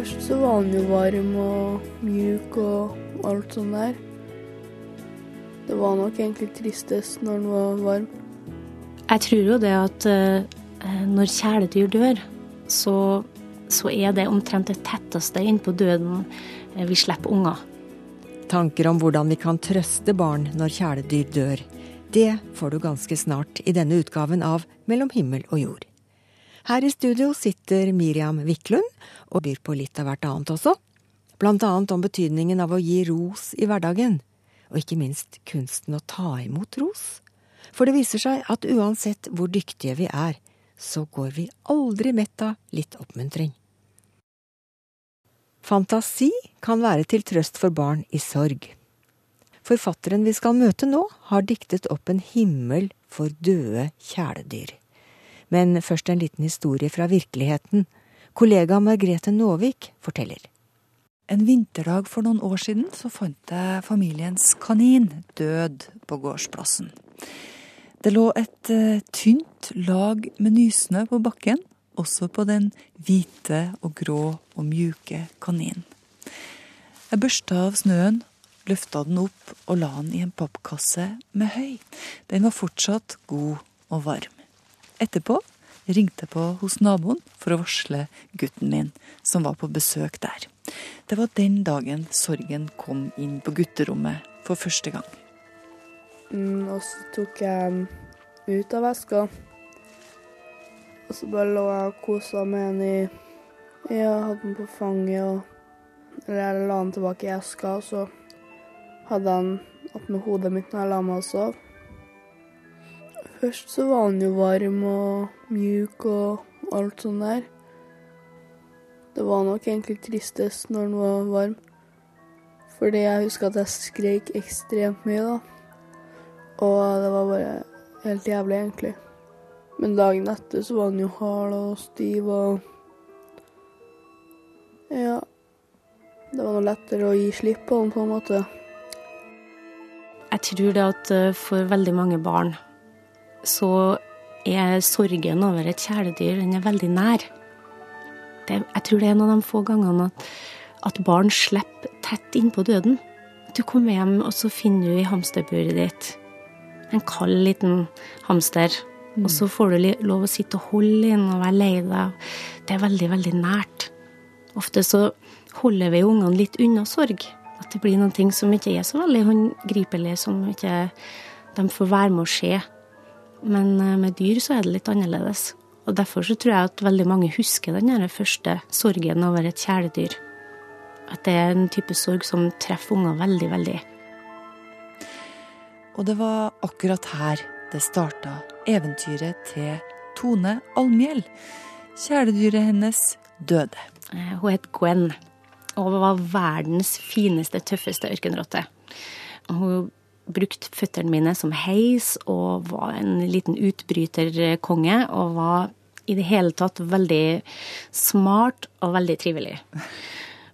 Først så var han jo varm og mjuk og alt sånt der. Det var nok egentlig tristest når han var varm. Jeg tror jo det at eh, når kjæledyr dør, så, så er det omtrent det tetteste innpå døden eh, vi slipper unger. Tanker om hvordan vi kan trøste barn når kjæledyr dør, det får du ganske snart i denne utgaven av Mellom himmel og jord. Her i studio sitter Miriam Wiklund og byr på litt av hvert annet også. Blant annet om betydningen av å gi ros i hverdagen, og ikke minst kunsten å ta imot ros. For det viser seg at uansett hvor dyktige vi er, så går vi aldri mett av litt oppmuntring. Fantasi kan være til trøst for barn i sorg. Forfatteren vi skal møte nå, har diktet opp en himmel for døde kjæledyr. Men først en liten historie fra virkeligheten. Kollega Margrethe Nåvik forteller. En vinterdag for noen år siden så fant jeg familiens kanin død på gårdsplassen. Det lå et uh, tynt lag med nysnø på bakken, også på den hvite og grå og mjuke kaninen. Jeg børsta av snøen, løfta den opp og la den i en pappkasse med høy. Den var fortsatt god og varm. Etterpå ringte jeg på hos naboen for å varsle gutten min, som var på besøk der. Det var den dagen sorgen kom inn på gutterommet for første gang. Mm, og så tok jeg den ut av veska. Og så bare lå jeg og kosa med den i Jeg hadde den på fanget og Eller jeg la den tilbake i eska, og så hadde jeg den attmed hodet mitt når jeg la meg og sov. Først så var han jo varm og mjuk og alt sånt der. Det var nok egentlig tristest når han var varm. Fordi jeg husker at jeg skreik ekstremt mye, da. Og det var bare helt jævlig, egentlig. Men dagen etter så var han jo hard og stiv og Ja. Det var noe lettere å gi slipp på han, på en måte. Jeg tror det at eh, for veldig mange barn så er sorgen over et kjæledyr den er veldig nær. Det, jeg tror det er en av de få gangene at, at barn slipper tett innpå døden. Du kommer hjem, og så finner du i hamsterburet ditt en kald liten hamster. Mm. Og så får du lov å sitte og holde inn og være lei deg. Det er veldig, veldig nært. Ofte så holder vi ungene litt unna sorg. At det blir noen ting som ikke er så veldig håndgripelig, som ikke de får være med å se. Men eh, med dyr så er det litt annerledes. Og derfor så tror jeg at veldig mange husker den første sorgen over et kjæledyr. At det er en type sorg som treffer unger veldig, veldig. Og det var akkurat her det starta eventyret til Tone Almhjell. Kjæledyret hennes døde. Eh, hun het Gwen og var verdens fineste, tøffeste ørkenrotte. Hun brukte føttene mine som heis og var en liten utbryterkonge. Og var i det hele tatt veldig smart og veldig trivelig.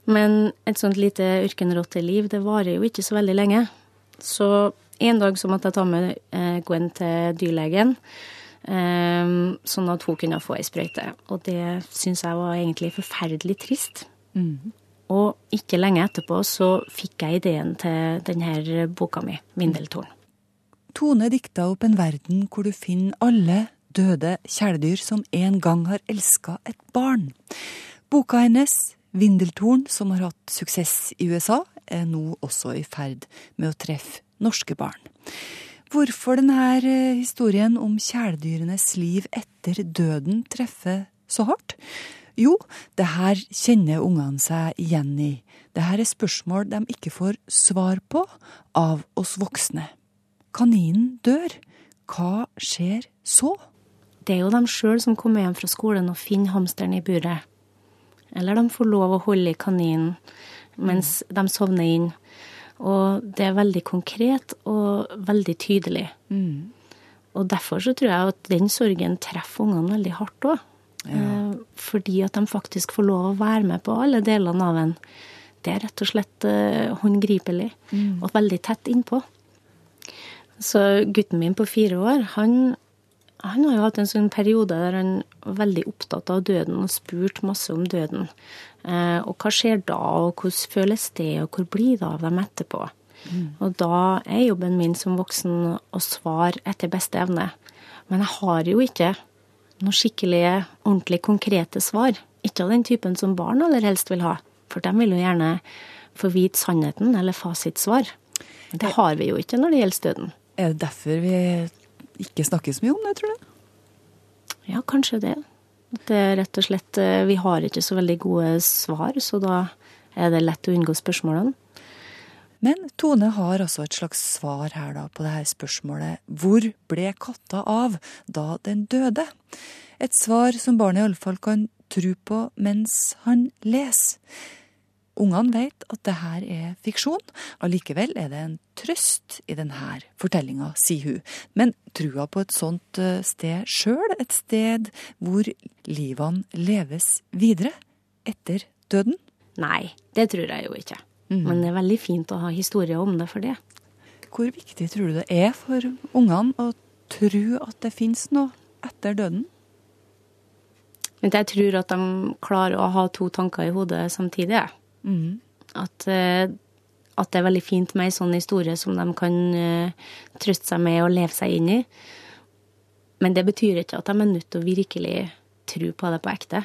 Men et sånt lite ørkenrotteliv, det varer jo ikke så veldig lenge. Så en dag så måtte jeg ta med eh, Gwen til dyrlegen. Um, sånn at hun kunne få ei sprøyte. Og det syns jeg var egentlig forferdelig trist. Mm. Og ikke lenge etterpå så fikk jeg ideen til denne boka mi, 'Vindeltorn'. Tone dikta opp en verden hvor du finner alle døde kjæledyr som en gang har elska et barn. Boka hennes, 'Vindeltorn', som har hatt suksess i USA, er nå også i ferd med å treffe norske barn. Hvorfor denne eh, historien om kjæledyrenes liv etter døden treffer så hardt? Jo, det her kjenner ungene seg igjen i. Det her er spørsmål de ikke får svar på av oss voksne. Kaninen dør. Hva skjer så? Det er jo dem sjøl som kommer hjem fra skolen og finner hamsteren i buret. Eller de får lov å holde i kaninen mens de sovner inn. Og det er veldig konkret og veldig tydelig. Mm. Og derfor så tror jeg at den sorgen treffer ungene veldig hardt òg. Ja. Eh, fordi at de faktisk får lov å være med på alle delene av en. Det er rett og slett uh, håndgripelig mm. og veldig tett innpå. Så gutten min på fire år, han, Han har jo hatt en sånn periode der han var veldig opptatt av døden og spurt masse om døden. Eh, og hva skjer da, og hvordan føles det, og hvor blir det av dem etterpå? Mm. Og da er jobben min som voksen å svare etter beste evne. Men jeg har jo ikke noen skikkelige, ordentlig konkrete svar. Ikke av den typen som barn aller helst vil ha. For de vil jo gjerne få vite sannheten eller fasitsvar. Det har vi jo ikke når det gjelder døden. Er det derfor vi ikke snakker så mye om det, tror du? Ja, kanskje det. Det er rett og slett eh, Vi har ikke så veldig gode svar, så da er det lett å unngå spørsmålene. Men Tone har altså et slags svar her da på det her spørsmålet hvor ble katta av da den døde? Et svar som barnet iallfall kan tro på mens han leser. Ungene vet at det her er fiksjon, allikevel er det en trøst i denne fortellinga, sier hun. Men trua på et sånt eh, sted sjøl, et sted hvor livene leves videre etter døden? Nei, det tror jeg jo ikke. Mm. Men det er veldig fint å ha historier om det for det. Hvor viktig tror du det er for ungene å tro at det fins noe etter døden? Men jeg tror at de klarer å ha to tanker i hodet samtidig. Mm. At, eh, at, det er veldig fint med ei sånn historie som de kan uh, trøste seg med og leve seg inn i. Men det betyr ikke at de er nødt til å virkelig tro på det på ekte.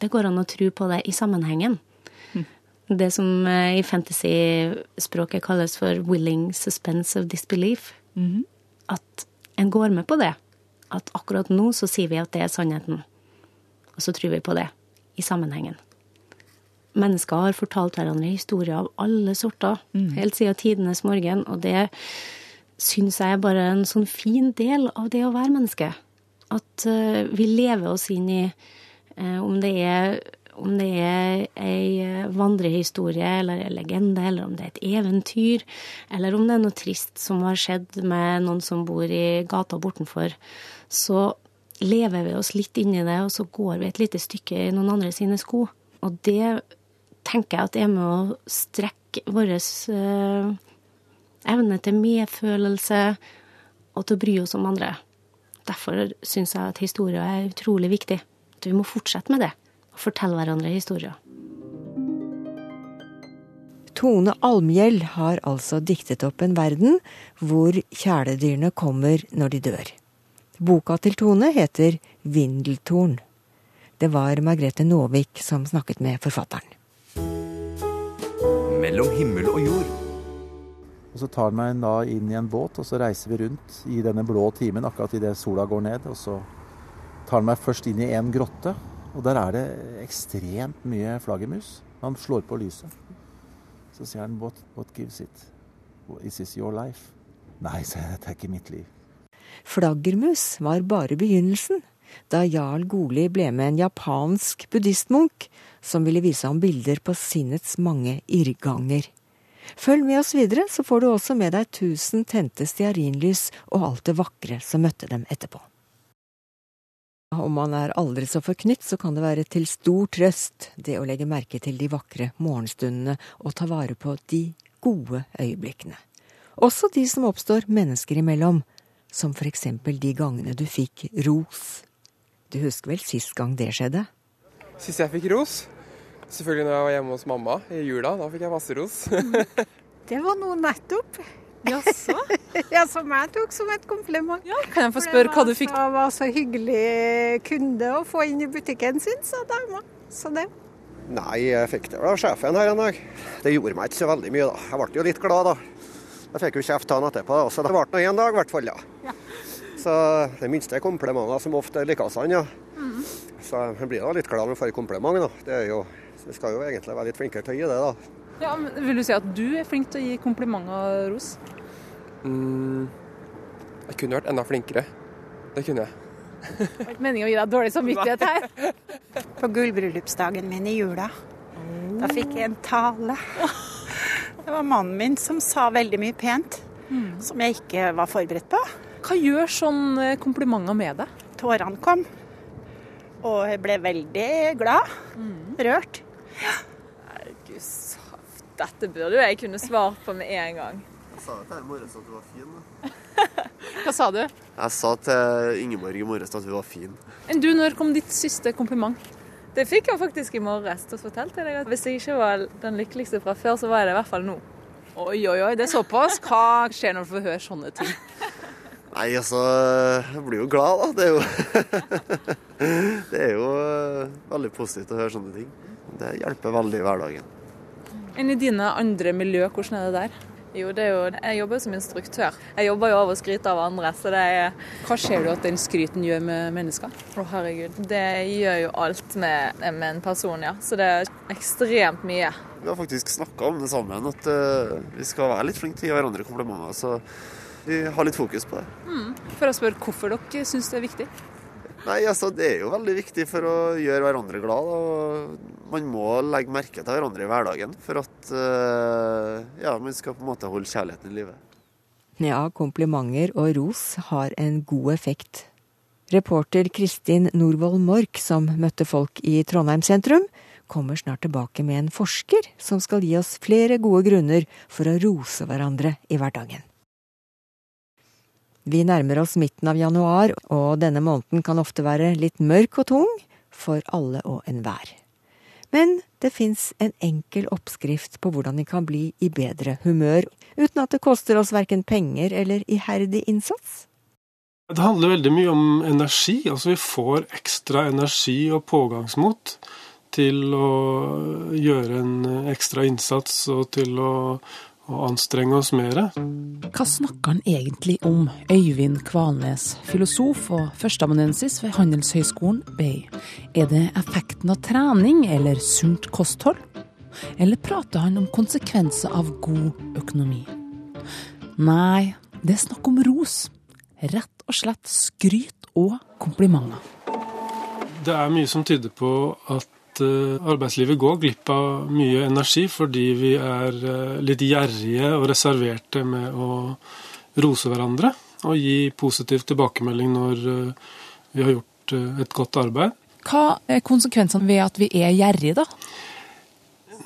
Det går an å tro på det i sammenhengen det som i fantasy-språket kalles for 'willing suspense of disbelief'. Mm -hmm. At en går med på det. At akkurat nå så sier vi at det er sannheten. Og så tror vi på det i sammenhengen. Mennesker har fortalt hverandre historier av alle sorter mm. helt siden tidenes morgen, og det syns jeg er bare en sånn fin del av det å være menneske. At uh, vi lever oss inn i uh, om det er om det er ei eh, vandrehistorie eller en legende, eller om det er et eventyr, eller om det er noe trist som har skjedd med noen som bor i gata bortenfor, så lever vi oss litt inn i det, og så går vi et lite stykke i noen andre sine sko. Og det tenker jeg at er med å strekke vår uh, evne til medfølelse og til å bry oss om andre. Derfor syns jeg at historie er utrolig viktig. At vi må fortsette med det og fortelle hverandre historier. Tone Almgjell har altså diktet opp en verden hvor kjæledyrene kommer når de dør. Boka til Tone heter Vindeltorn. Det var Margrethe Nåvik som snakket med forfatteren. Mellom himmel og jord. Og Så tar man da inn i en båt, og så reiser vi rundt i denne blå timen akkurat idet sola går ned. Og så tar han meg først inn i en grotte, og der er det ekstremt mye flaggermus. Han slår på lyset. Så sier han what, what gives it? Is this your life? Nei, sier jeg, dette er ikke mitt liv. Flaggermus var bare begynnelsen. Da Jarl Goli ble med en japansk buddhistmunk som ville vise ham bilder på sinnets mange irrganger. Følg med oss videre, så får du også med deg tusen tente stearinlys og alt det vakre som møtte dem etterpå. Om man er aldri så forknytt, så kan det være til stor trøst det å legge merke til de vakre morgenstundene og ta vare på de gode øyeblikkene. Også de som oppstår mennesker imellom, som for eksempel de gangene du fikk ros. Du husker vel sist gang det skjedde? Sist jeg fikk ros? Selvfølgelig når jeg var hjemme hos mamma i jula. Da fikk jeg masse ros. det var nå nettopp. Jaså? ja, som jeg tok som et kompliment. Ja, kan jeg få spørre hva du fikk? Det var så hyggelig kunde å få inn i butikken sin, sa dama. Så det. Nei, jeg fikk det av sjefen her en dag. Det gjorde meg ikke så veldig mye, da. Jeg ble jo litt glad, da. Jeg fikk jo kjeft av han etterpå, så det ble nå én dag, i hvert fall. Ja. ja. Så det minste komplimenter som ofte likes han, ja. Mm. Så jeg blir da litt glad når jeg får kompliment, da. Det er jo, vi skal jo egentlig være litt flinkere til å gi det, da. Ja, men Vil du si at du er flink til å gi komplimenter og ros? Mm, jeg kunne vært enda flinkere. Det kunne jeg. Det var ikke meningen å gi deg dårlig samvittighet her. På gullbryllupsdagen min i jula, da fikk jeg en tale. Det var mannen min som sa veldig mye pent, mm. som jeg ikke var forberedt på. Hva gjør sånn komplimenter med deg? Tårene kom, og jeg ble veldig glad. Mm. Rørt. Ja. Gud, dette burde jo jeg kunne svart på med en gang Jeg sa det til morges at du var fin. Hva sa du? Jeg sa til Ingeborg i morges at hun var fin. Enn du, når kom ditt siste kompliment? Det fikk jeg faktisk i morges. Da fortalte jeg deg at hvis jeg ikke var den lykkeligste fra før, så var jeg det i hvert fall nå. Oi, oi, oi, det er såpass. Hva skjer når du får høre sånne ting? Nei, altså Jeg blir jo glad, da. Det er jo, det er jo eh, veldig positivt å høre sånne ting. Det hjelper veldig i hverdagen. Enn i dine andre miljø, hvordan er det der? Jo, det er jo Jeg jobber jo som instruktør. Jeg jobber jo av å skryte av andre, så det er Hva ser du at den skryten gjør med mennesker? Å, herregud. Det gjør jo alt med, med en person, ja. Så det er ekstremt mye. Vi har faktisk snakka om det sammen, at uh, vi skal være litt flinke til å gi hverandre komplimenter. Så vi har litt fokus på det. Mm. For å spørre hvorfor dere syns det er viktig? Nei, altså Det er jo veldig viktig for å gjøre hverandre glad. og Man må legge merke til hverandre i hverdagen for at uh, ja, man skal på en måte holde kjærligheten i live. Ja, komplimenter og ros har en god effekt. Reporter Kristin Norvoll Mork, som møtte folk i Trondheim sentrum, kommer snart tilbake med en forsker som skal gi oss flere gode grunner for å rose hverandre i hverdagen. Vi nærmer oss midten av januar, og denne måneden kan ofte være litt mørk og tung for alle og enhver. Men det fins en enkel oppskrift på hvordan vi kan bli i bedre humør, uten at det koster oss verken penger eller iherdig innsats. Det handler veldig mye om energi. Altså vi får ekstra energi og pågangsmot til å gjøre en ekstra innsats og til å og anstrenge oss mer. Hva snakker han egentlig om, Øyvind Kvalnes, filosof og førsteamanuensis ved Handelshøyskolen BI? Er det effekten av trening eller sunt kosthold? Eller prater han om konsekvenser av god økonomi? Nei, det er snakk om ros. Rett og slett skryt og komplimenter. Det er mye som tyder på at Eh, arbeidslivet går glipp av mye energi fordi vi er eh, litt gjerrige og reserverte med å rose hverandre og gi positiv tilbakemelding når eh, vi har gjort et godt arbeid. Hva er konsekvensene ved at vi er gjerrige, da?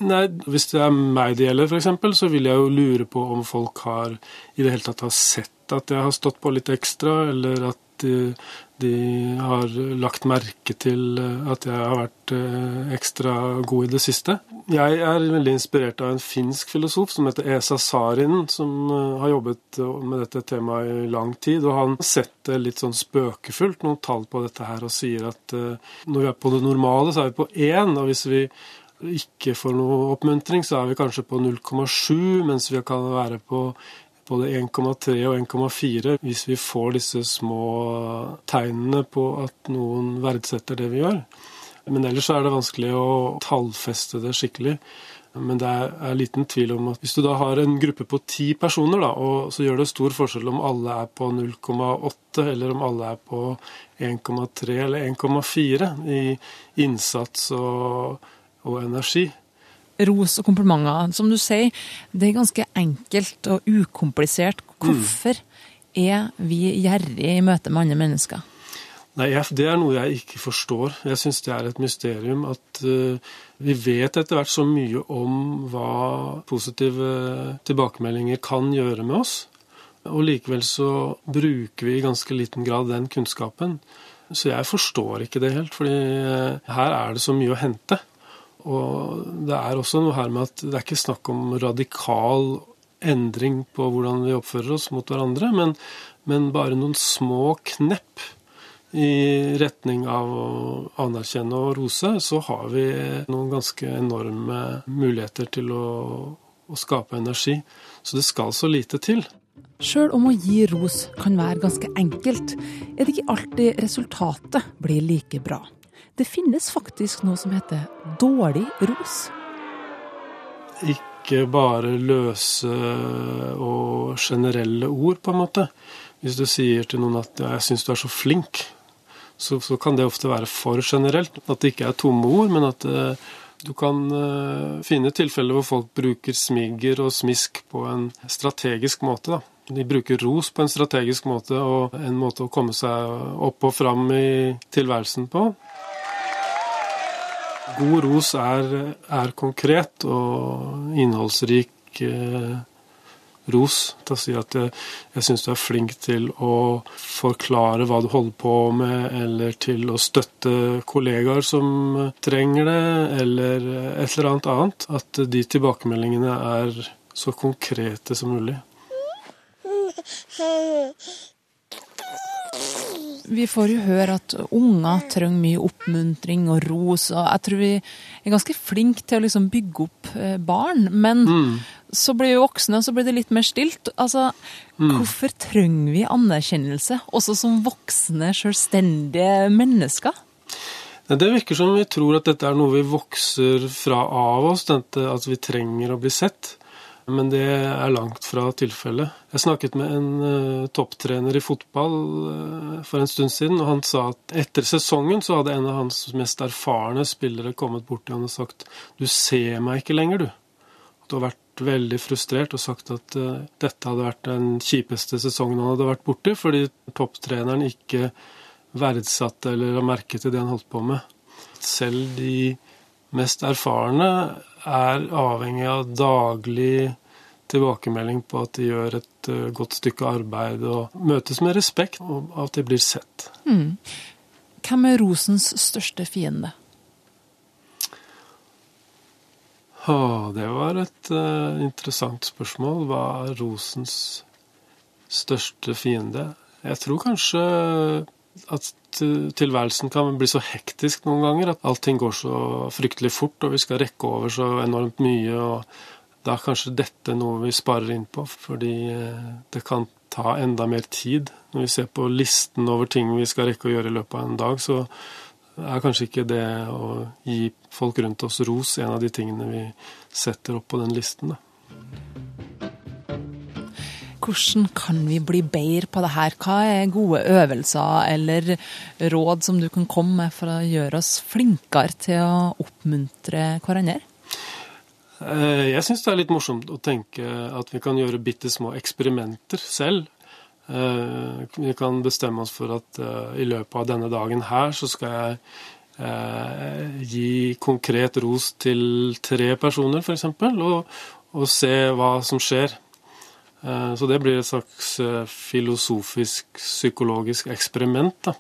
Nei, Hvis det er meg det gjelder, f.eks., så vil jeg jo lure på om folk har i det hele tatt har sett at jeg har stått på litt ekstra, eller at de, har lagt merke til eh, at jeg har vært eh, ekstra god i det siste. Jeg er veldig inspirert av en finsk filosof som heter Esa Sarin, som eh, har jobbet med dette temaet i lang tid. og Han setter litt sånn spøkefullt noen tall på dette her og sier at når vi er på det normale, så er vi på én. Og hvis vi ikke får noe oppmuntring, så er vi kanskje på 0,7, mens vi kan være på både 1,3 og 1,4 hvis vi får disse små tegnene på at noen verdsetter det vi gjør. Men ellers er det vanskelig å tallfeste det skikkelig. Men det er liten tvil om at hvis du da har en gruppe på ti personer, da, og så gjør det stor forskjell om alle er på 0,8 eller om alle er på 1,3 eller 1,4 i innsats og, og energi ros og komplimenter. Som du sier, det er ganske enkelt og ukomplisert. Hvorfor er vi gjerrige i møte med andre mennesker? Nei, Det er noe jeg ikke forstår. Jeg syns det er et mysterium at uh, vi vet etter hvert så mye om hva positive tilbakemeldinger kan gjøre med oss. Og likevel så bruker vi i ganske liten grad den kunnskapen. Så jeg forstår ikke det helt, fordi uh, her er det så mye å hente. Og det er også noe her med at det er ikke snakk om radikal endring på hvordan vi oppfører oss mot hverandre, men, men bare noen små knepp i retning av å anerkjenne og rose, så har vi noen ganske enorme muligheter til å, å skape energi. Så det skal så lite til. Sjøl om å gi ros kan være ganske enkelt, er det ikke alltid resultatet blir like bra. Det finnes faktisk noe som heter dårlig ros. Ikke bare løse og generelle ord, på en måte. Hvis du sier til noen at 'jeg syns du er så flink', så, så, kan det ofte være for generelt. At det ikke er tomme ord, men at uh, du kan uh, finne tilfeller hvor folk bruker smiger og smisk på en strategisk måte. da. De bruker ros på en strategisk måte, og en måte å komme seg opp og fram i tilværelsen på. God ros er, er konkret og innholdsrik eh, ros. Til å si at jeg, jeg syns du er flink til å forklare hva du holder på med, eller til å støtte kollegaer som trenger det, eller et eller annet annet. At de tilbakemeldingene er så konkrete som mulig. Vi får jo høre at unger trenger mye oppmuntring og ros, og jeg tror vi er ganske flinke til å liksom bygge opp eh, barn. Men mm. så blir vi voksne, og så blir det litt mer stilt. Altså, mm. Hvorfor trenger vi anerkjennelse, også som voksne, selvstendige mennesker? Det virker som vi tror at dette er noe vi vokser fra av oss, at vi trenger å bli sett. Men det er langt fra tilfellet. Jeg snakket med en uh, topptrener i fotball uh, for en stund siden, og han sa at etter sesongen så hadde en av hans mest erfarne spillere kommet bort til han og sagt du ser meg ikke lenger, du. Du har vært veldig frustrert og sagt at uh, dette hadde vært den kjipeste sesongen han hadde vært borti, fordi topptreneren ikke verdsatte eller la merke til det han holdt på med. Selv de mest erfarne er avhengig av daglig tilbakemelding på at de gjør et uh, godt stykke arbeid og møtes med respekt, og at de blir sett. Mm. Hvem er rosens største fiende? Ah, det var et uh, interessant spørsmål. Hva er rosens største fiende? Jeg tror kanskje at tilværelsen kan bli så hektisk noen ganger at allting går så fryktelig fort, og vi skal rekke over så enormt mye. og da er kanskje dette noe vi sparer inn på, fordi eh, det kan ta enda mer tid. Når vi ser på listen over ting vi skal rekke å gjøre i løpet av en dag, så er kanskje ikke det å gi folk rundt oss ros en av de tingene vi setter opp på den listen. Da. Hvordan kan vi bli bedre på det her? Hva er gode øvelser eller råd som du kan komme med for å gjøre oss flinkere til å oppmuntre hverandre? Eh, jeg syns det er litt morsomt å tenke at vi kan gjøre bitte små eksperimenter selv. Eh, vi kan bestemme oss for at eh, i løpet av denne dagen her så skal jeg gi konkret ros til tre personer, f.eks., og, og se hva som skjer. Så det blir et slags filosofisk, psykologisk eksperiment. Da.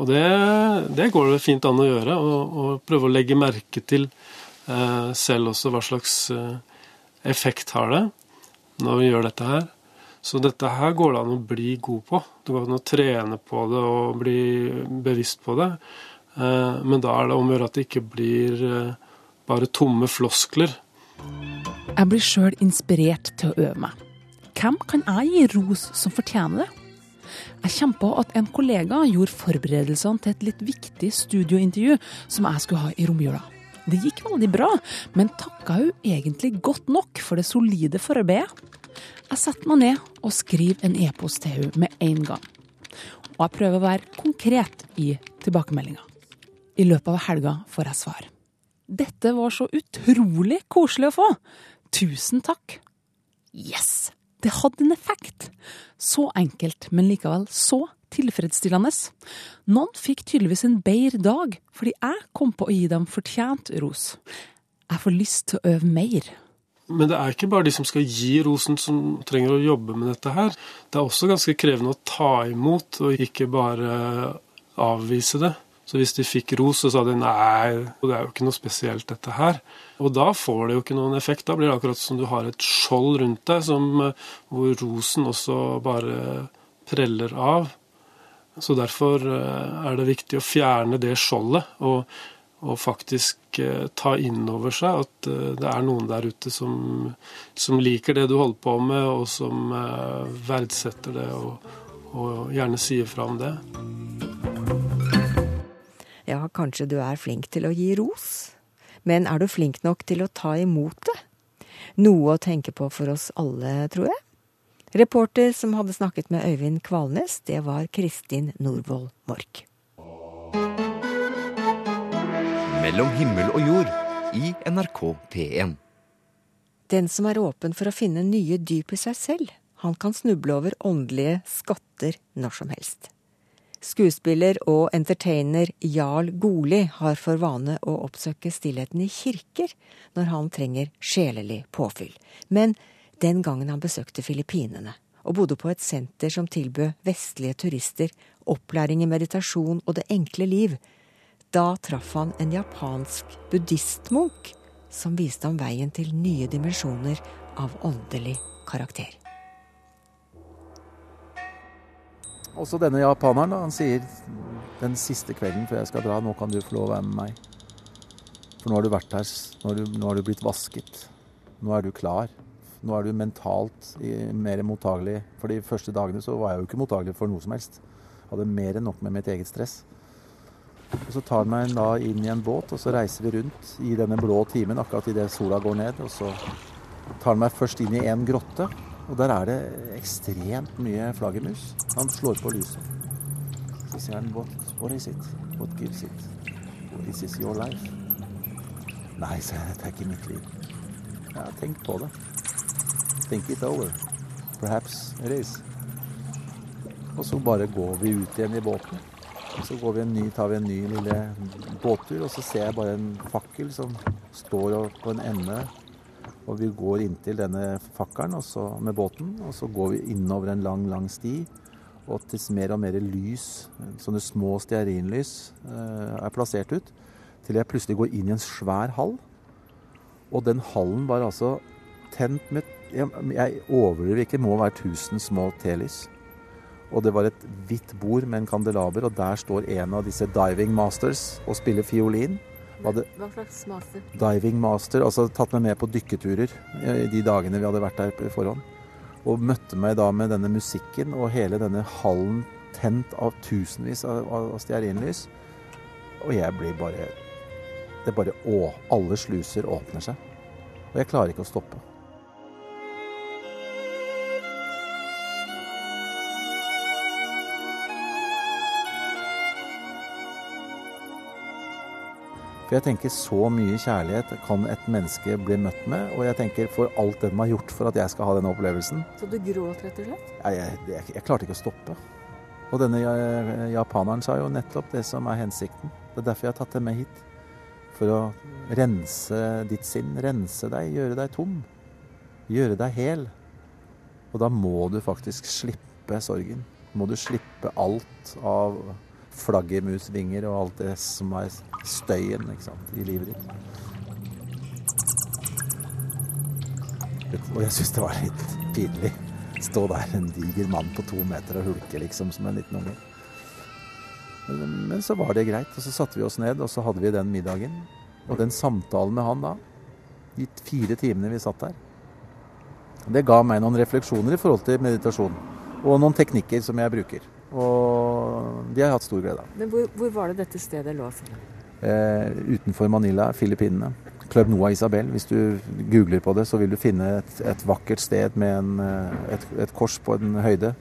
Og det, det går det fint an å gjøre, og, prøve å legge merke til Eh, selv også hva slags eh, effekt har det når vi gjør dette her. Så dette her går det an å bli god på. Det går an å trene på det og bli bevisst på det. Eh, men da er det om å gjøre at det ikke blir bare tomme floskler. Jeg blir sjøl inspirert til å øve meg. Hvem kan jeg gi ros som fortjener det? Jeg kommer på at en kollega gjorde forberedelsene til et litt viktig studiointervju som jeg skulle ha i romjula. Det gikk veldig bra, men takka hun egentlig godt nok for det solide forarbeidet? Jeg setter meg ned og skriver en e-post til hun med en gang. Og jeg prøver å være konkret i tilbakemeldinga. I løpet av helga får jeg svar. Dette var så utrolig koselig å få! Tusen takk! Yes! Det hadde en effekt. Så enkelt, men likevel så tilfredsstillende. Noen fikk tydeligvis en bedre dag fordi jeg kom på å gi dem fortjent ros. Jeg får lyst til å øve mer. Men det er ikke bare de som skal gi rosen som trenger å jobbe med dette her. Det er også ganske krevende å ta imot, og ikke bare avvise det. Så hvis de fikk ros, så sa de nei, det er jo ikke noe spesielt dette her. Og da får det jo ikke noen effekt. Da blir det akkurat som du har et skjold rundt deg, som, hvor rosen også bare preller av. Så derfor eh, er det viktig å fjerne det skjoldet og, og faktisk eh, ta inn over seg at eh, det er noen der ute som, som liker det du holder på med, og som verdsetter det og, og gjerne sier fra om det. Ja, kanskje du er flink til å gi ros, men er du flink nok til å ta imot det? Noe å tenke på for oss alle, tror jeg. Reporter som hadde snakket med Øyvind Kvalnes, det var Kristin Norvoll Mork. Mellom himmel og jord i NRK P1. Den som er åpen for å finne nye dyp i seg selv, han kan snuble over åndelige skatter når som helst. Skuespiller og entertainer Jarl Goli har for vane å oppsøke stillheten i kirker når han trenger sjelelig påfyll. Men den gangen han besøkte Filippinene og bodde på et senter som tilbød vestlige turister opplæring i meditasjon og det enkle liv. Da traff han en japansk buddhistmunk som viste ham veien til nye dimensjoner av åndelig karakter. Også denne japaneren, da, han sier den siste kvelden før jeg skal dra, nå kan du få lov å være med meg. For nå har du vært her, nå har du, nå har du blitt vasket. Nå er du klar. Nå er du mentalt mer mottagelig. For de første dagene så var jeg jo ikke mottagelig for noe som helst. Hadde mer enn nok med mitt eget stress. Og Så tar han meg da inn i en båt, og så reiser vi rundt i denne blå timen akkurat idet sola går ned. Og så tar han meg først inn i en grotte, og der er det ekstremt mye flaggermus. Han slår på lyset. Så sier han what, what is it? What gives it? This is your life? Nei, sa jeg, det er ikke mitt liv. Ja, tenk på det. Think it over. Perhaps it is. Og så bare går vi ut igjen i båten. Og så vi ny, tar vi en ny lille båttur, og så ser jeg bare en fakkel som står på en ende. Og vi går inntil denne fakkelen med båten, og så går vi innover en lang, lang sti. Og til mer og mer lys, sånne små stearinlys, eh, er plassert ut. Til jeg plutselig går inn i en svær hall. Og den hallen var altså tent med Jeg overdriver ikke, må være 1000 små telys. Og det var et hvitt bord med en kandelaber, og der står en av disse diving masters og spiller fiolin. Hva slags master? Diving master, altså tatt meg med på dykketurer i de dagene vi hadde vært der på forhånd. Og møtte meg da med denne musikken og hele denne hallen tent av tusenvis av, av stearinlys. Og jeg blir bare Det bare Å! Alle sluser åpner seg. Og jeg klarer ikke å stoppe. For jeg tenker så mye kjærlighet kan et menneske bli møtt med. Og jeg tenker for alt det de har gjort for at jeg skal ha denne opplevelsen. Så du gråt rett og slett? Jeg, jeg, jeg, jeg klarte ikke å stoppe. Og denne japaneren sa jo nettopp det som er hensikten. Det er derfor jeg har tatt det med hit. For å rense ditt sinn, rense deg, gjøre deg tom. Gjøre deg hel. Og da må du faktisk slippe sorgen. Må du slippe alt av flaggermusvinger og alt det som er støyen sant, i livet ditt. Og jeg syns det var litt pinlig. Stå der en diger mann på to meter og hulke liksom som en liten unge. Men så var det greit. Og så satte vi oss ned, og så hadde vi den middagen. Og den samtalen med han da, de fire timene vi satt der, det ga meg noen refleksjoner i forhold til meditasjon. Og noen teknikker som jeg bruker. Og de har hatt stor glede av. Men hvor, hvor var det dette stedet lå? Eh, utenfor Manila, Filippinene. Club Noa Isabel. Hvis du googler på det, så vil du finne et, et vakkert sted med en, eh, et, et, kors på en høyde.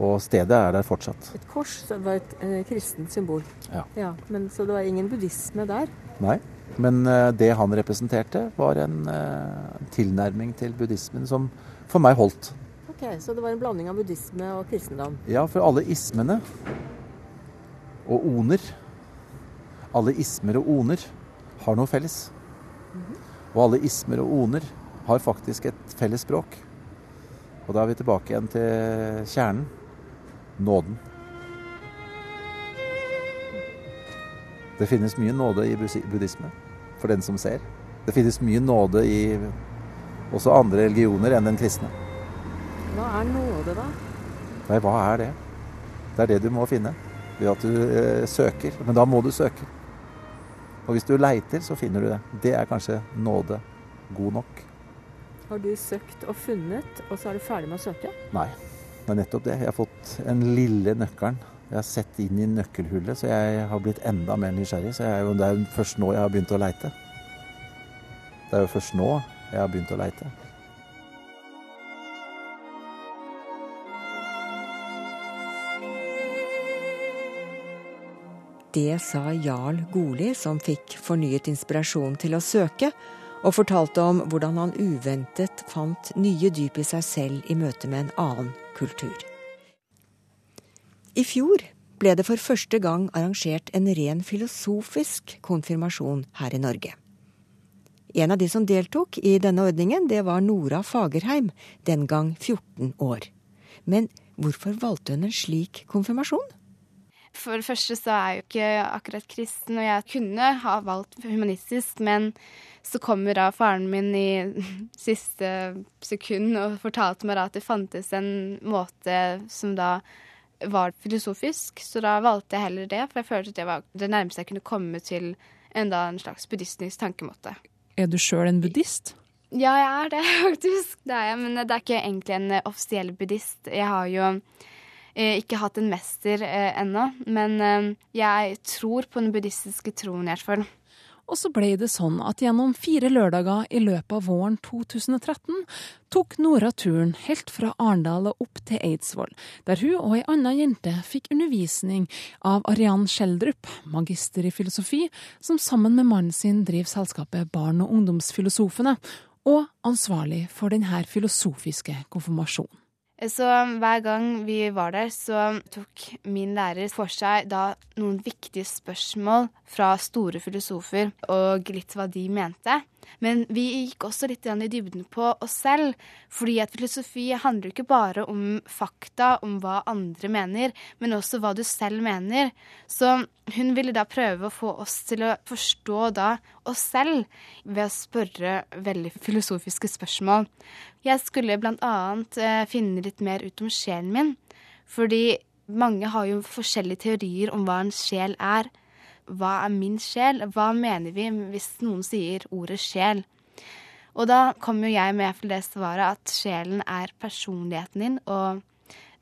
Og stedet er der fortsatt. Et kors? Så det var et eh, kristent symbol? Ja. ja men, så det var ingen buddhisme der? Nei. Men eh, det han representerte, var en eh, tilnærming til buddhismen som for meg holdt. Så det var en blanding av buddhisme og kristendom? Ja, for alle ismene og oner Alle ismer og oner har noe felles. Mm -hmm. Og alle ismer og oner har faktisk et felles språk. Og da er vi tilbake igjen til kjernen nåden. Det finnes mye nåde i buddhisme, for den som ser. Det finnes mye nåde i også andre religioner enn den kristne. Hva er nåde, da? Nei, hva er det? Det er det du må finne. Ved at du eh, søker. Men da må du søke. Og hvis du leiter, så finner du det. Det er kanskje nåde god nok. Har du søkt og funnet, og så er du ferdig med å søke? Nei, det er nettopp det. Jeg har fått en lille nøkkelen. Jeg har sett inn i nøkkelhullet, så jeg har blitt enda mer nysgjerrig. Så jo, det er jo først nå jeg har begynt å leite. Det er jo først nå jeg har begynt å leite. Det sa Jarl Goli, som fikk fornyet inspirasjon til å søke, og fortalte om hvordan han uventet fant nye dyp i seg selv i møte med en annen kultur. I fjor ble det for første gang arrangert en ren filosofisk konfirmasjon her i Norge. En av de som deltok i denne ordningen, det var Nora Fagerheim, den gang 14 år. Men hvorfor valgte hun en slik konfirmasjon? For det første så er jeg jo ikke akkurat kristen, og jeg kunne ha valgt humanistisk, men så kommer da faren min i siste sekund og fortalte meg da at det fantes en måte som da var filosofisk, så da valgte jeg heller det, for jeg følte at det var det nærmeste jeg kunne komme til enda en slags buddhistisk tankemåte. Er du sjøl en buddhist? Ja, jeg er det, faktisk. Det er jeg, men det er ikke egentlig en offisiell buddhist. Jeg har jo ikke hatt en mester eh, ennå, men eh, jeg tror på den buddhistiske troen, i hvert fall. Og så ble det sånn at gjennom fire lørdager i løpet av våren 2013 tok Nora turen helt fra Arendal og opp til Eidsvoll, der hun og ei anna jente fikk undervisning av Arian Schjelderup, magister i filosofi, som sammen med mannen sin driver selskapet Barn- og ungdomsfilosofene, og ansvarlig for denne filosofiske konfirmasjonen. Så hver gang vi var der, så tok min lærer for seg da noen viktige spørsmål fra store filosofer, og litt hva de mente. Men vi gikk også litt i dybden på oss selv, fordi at filosofi handler ikke bare om fakta, om hva andre mener, men også hva du selv mener. Så hun ville da prøve å få oss til å forstå da oss selv ved å spørre veldig filosofiske spørsmål. Jeg skulle blant annet eh, finne litt mer ut om sjelen min, fordi mange har jo forskjellige teorier om hva en sjel er hva er min sjel? Hva mener vi hvis noen sier ordet sjel? Og da kommer jo jeg med til det svaret at sjelen er personligheten din, og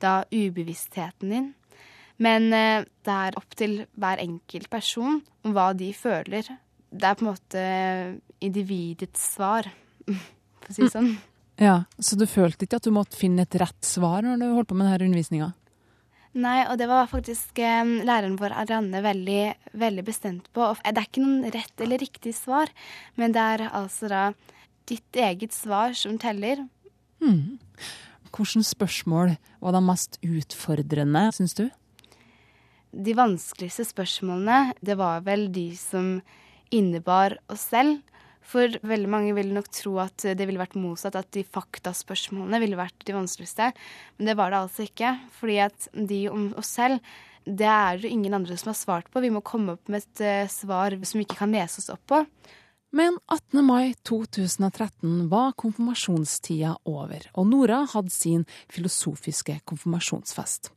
da ubevisstheten din. Men eh, det er opp til hver enkelt person om hva de føler. Det er på en måte individets svar, for å si det sånn. Ja, Så du følte ikke at du måtte finne et rett svar når du holdt på med denne undervisninga? Nei, og det var faktisk eh, læreren vår Arianne veldig, veldig bestemt på. Det er ikke noen rett eller riktig svar, men det er altså da ditt eget svar som teller. Mm. Hvilke spørsmål var de mest utfordrende, syns du? De vanskeligste spørsmålene, det var vel de som innebar oss selv. For veldig mange ville nok tro at det ville vært motsatt, at de faktaspørsmålene ville vært de vanskeligste. Men det var det altså ikke. Fordi at de om oss selv, det er det ingen andre som har svart på. Vi må komme opp med et uh, svar som vi ikke kan lese oss opp på. Men 18. mai 2013 var konfirmasjonstida over, og Nora hadde sin filosofiske konfirmasjonsfest.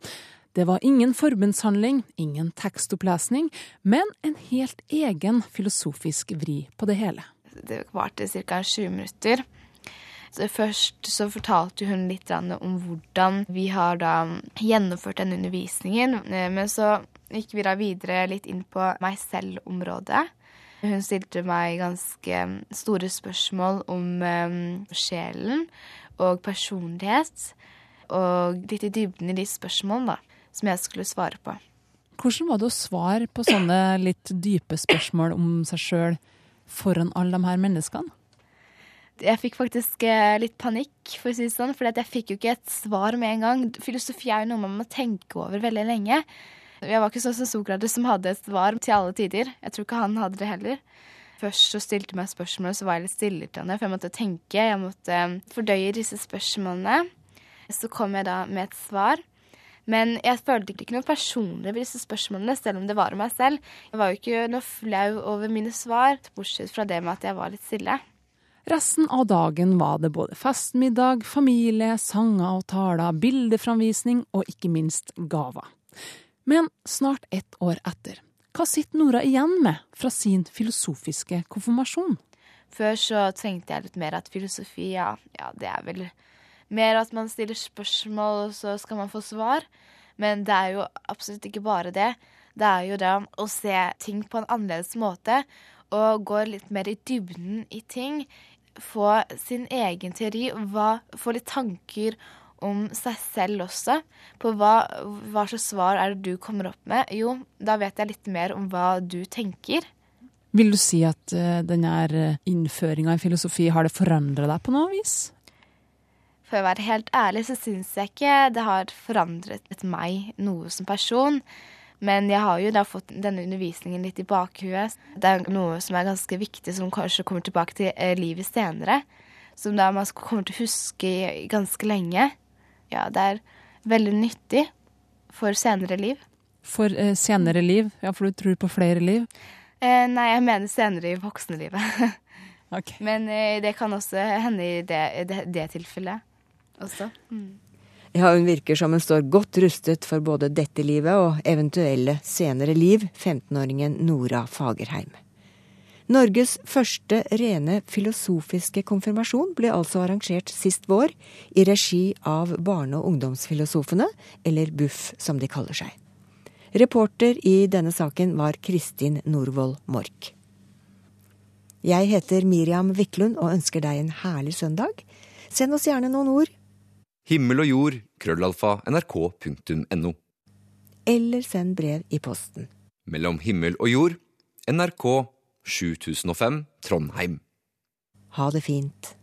Det var ingen forbundshandling, ingen tekstopplesning, men en helt egen filosofisk vri på det hele det varte ca. 20 minutter. Så først så fortalte hun litt om hvordan vi har gjennomført denne undervisningen. Men så gikk vi da videre litt inn på meg selv-området. Hun stilte meg ganske store spørsmål om um, sjelen og personlighet. Og litt i dybden i de spørsmålene da, som jeg skulle svare på. Hvordan var det å svare på sånne litt dype spørsmål om seg sjøl? Foran alle de her menneskene? Jeg fikk faktisk eh, litt panikk, for å si det sånn, for jeg fikk jo ikke et svar med en gang. Filosofi er jo noe man må tenke over veldig lenge. Jeg var ikke sånn som Sokrates som hadde et svar til alle tider. Jeg tror ikke han hadde det heller. Først så stilte meg spørsmål, så var jeg litt stille til henne, for jeg måtte tenke. Jeg måtte eh, fordøye disse spørsmålene. Så kom jeg da med et svar. Men jeg følte ikke noe personlig ved disse spørsmålene, selv om det var om meg selv. Jeg var jo ikke noe flau over mine svar, bortsett fra det med at jeg var litt stille. Resten av dagen var det både festmiddag, familie, sanger og taler, bildeframvisning og ikke minst gaver. Men snart ett år etter, hva sitter Nora igjen med fra sin filosofiske konfirmasjon? Før så trengte jeg litt mer at filosofi, ja, ja det er vel mer at man stiller spørsmål, og så skal man få svar. Men det er jo absolutt ikke bare det. Det er jo det å se ting på en annerledes måte og gå litt mer i dybden i ting. Få sin egen teori, hva, få litt tanker om seg selv også. På hva, hva slags svar er det du kommer opp med? Jo, da vet jeg litt mer om hva du tenker. Vil du si at uh, denne innføringa i filosofi har det forandra deg på noe vis? For å være helt ærlig så syns jeg ikke det har forandret meg noe som person. Men jeg har jo da fått denne undervisningen litt i bakhuet. Det er noe som er ganske viktig, som kanskje kommer tilbake til eh, livet senere. Som da man kommer til å huske ganske lenge. Ja, det er veldig nyttig for senere liv. For eh, senere liv? Ja, for du tror på flere liv? Eh, nei, jeg mener senere i voksenlivet. okay. Men eh, det kan også hende i det, det, det tilfellet også. Mm. Ja, hun virker som hun står godt rustet for både dette livet og eventuelle senere liv, 15-åringen Nora Fagerheim. Norges første rene filosofiske konfirmasjon ble altså arrangert sist vår, i regi av Barne- og ungdomsfilosofene, eller BUFF som de kaller seg. Reporter i denne saken var Kristin Norvoll Mork. Jeg heter Miriam Wiklund og ønsker deg en herlig søndag. Send oss gjerne noen ord Himmel og jord, krøllalfa, nrk.no. Eller send brev i posten. Mellom himmel og jord, NRK 7005, Trondheim. Ha det fint.